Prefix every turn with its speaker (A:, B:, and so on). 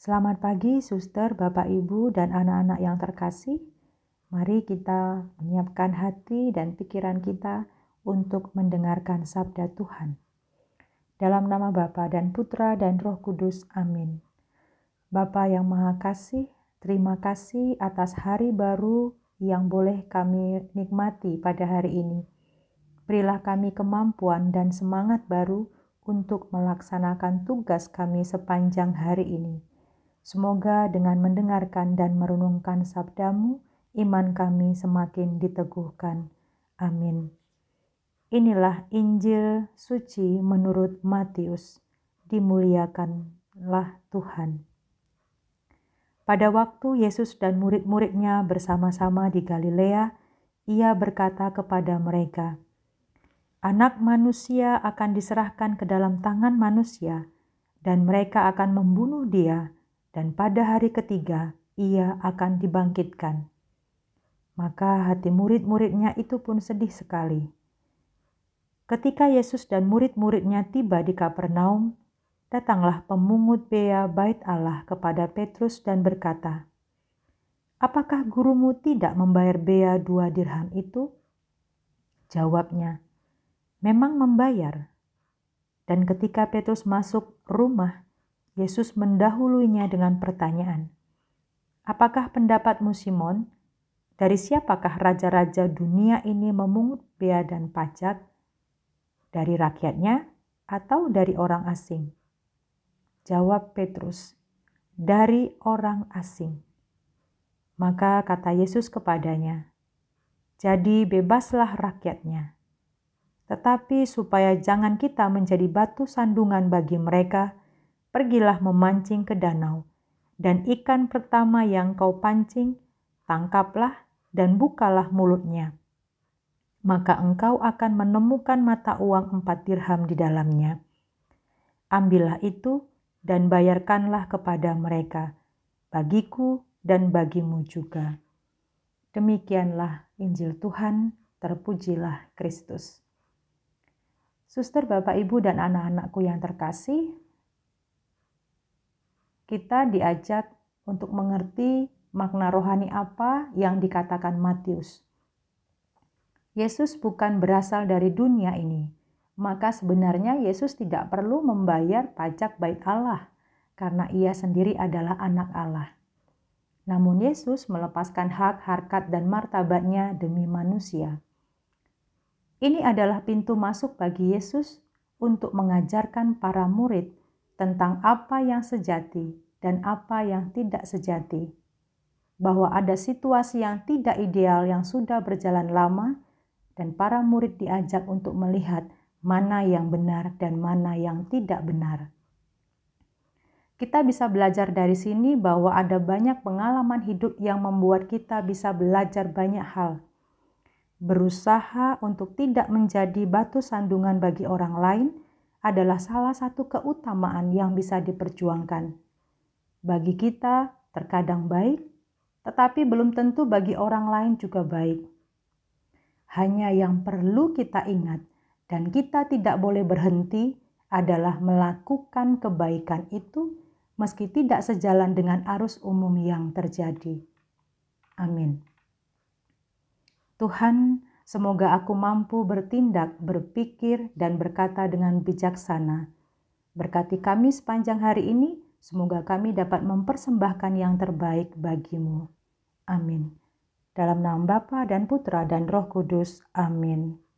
A: Selamat pagi, suster, bapak, ibu, dan anak-anak yang terkasih. Mari kita menyiapkan hati dan pikiran kita untuk mendengarkan sabda Tuhan. Dalam nama Bapa dan Putra dan Roh Kudus, amin. Bapa yang Maha Kasih, terima kasih atas hari baru yang boleh kami nikmati pada hari ini. Berilah kami kemampuan dan semangat baru untuk melaksanakan tugas kami sepanjang hari ini Semoga dengan mendengarkan dan merenungkan sabdamu, iman kami semakin diteguhkan. Amin. Inilah Injil suci menurut Matius. Dimuliakanlah Tuhan. Pada waktu Yesus dan murid-muridnya bersama-sama di Galilea, ia berkata kepada mereka, "Anak manusia akan diserahkan ke dalam tangan manusia, dan mereka akan membunuh Dia." Dan pada hari ketiga ia akan dibangkitkan. Maka hati murid-muridnya itu pun sedih sekali. Ketika Yesus dan murid-muridnya tiba di Kapernaum, datanglah pemungut bea bait Allah kepada Petrus dan berkata, Apakah gurumu tidak membayar bea dua dirham itu? Jawabnya, memang membayar. Dan ketika Petrus masuk rumah, Yesus mendahulunya dengan pertanyaan, "Apakah pendapatmu, Simon? Dari siapakah raja-raja dunia ini memungut bea dan pajak? Dari rakyatnya atau dari orang asing?" Jawab Petrus, "Dari orang asing." Maka kata Yesus kepadanya, "Jadi bebaslah rakyatnya." Tetapi supaya jangan kita menjadi batu sandungan bagi mereka, pergilah memancing ke danau, dan ikan pertama yang kau pancing, tangkaplah dan bukalah mulutnya. Maka engkau akan menemukan mata uang empat dirham di dalamnya. Ambillah itu dan bayarkanlah kepada mereka, bagiku dan bagimu juga. Demikianlah Injil Tuhan, terpujilah Kristus. Suster, Bapak, Ibu, dan anak-anakku yang terkasih, kita diajak untuk mengerti makna rohani apa yang dikatakan Matius. Yesus bukan berasal dari dunia ini, maka sebenarnya Yesus tidak perlu membayar pajak bait Allah karena ia sendiri adalah anak Allah. Namun Yesus melepaskan hak, harkat, dan martabatnya demi manusia. Ini adalah pintu masuk bagi Yesus untuk mengajarkan para murid tentang apa yang sejati dan apa yang tidak sejati, bahwa ada situasi yang tidak ideal yang sudah berjalan lama, dan para murid diajak untuk melihat mana yang benar dan mana yang tidak benar. Kita bisa belajar dari sini bahwa ada banyak pengalaman hidup yang membuat kita bisa belajar banyak hal. Berusaha untuk tidak menjadi batu sandungan bagi orang lain adalah salah satu keutamaan yang bisa diperjuangkan. Bagi kita terkadang baik, tetapi belum tentu bagi orang lain juga baik. Hanya yang perlu kita ingat dan kita tidak boleh berhenti adalah melakukan kebaikan itu meski tidak sejalan dengan arus umum yang terjadi. Amin. Tuhan, Semoga aku mampu bertindak, berpikir, dan berkata dengan bijaksana. Berkati kami sepanjang hari ini, semoga kami dapat mempersembahkan yang terbaik bagimu. Amin. Dalam nama Bapa dan Putra dan Roh Kudus. Amin.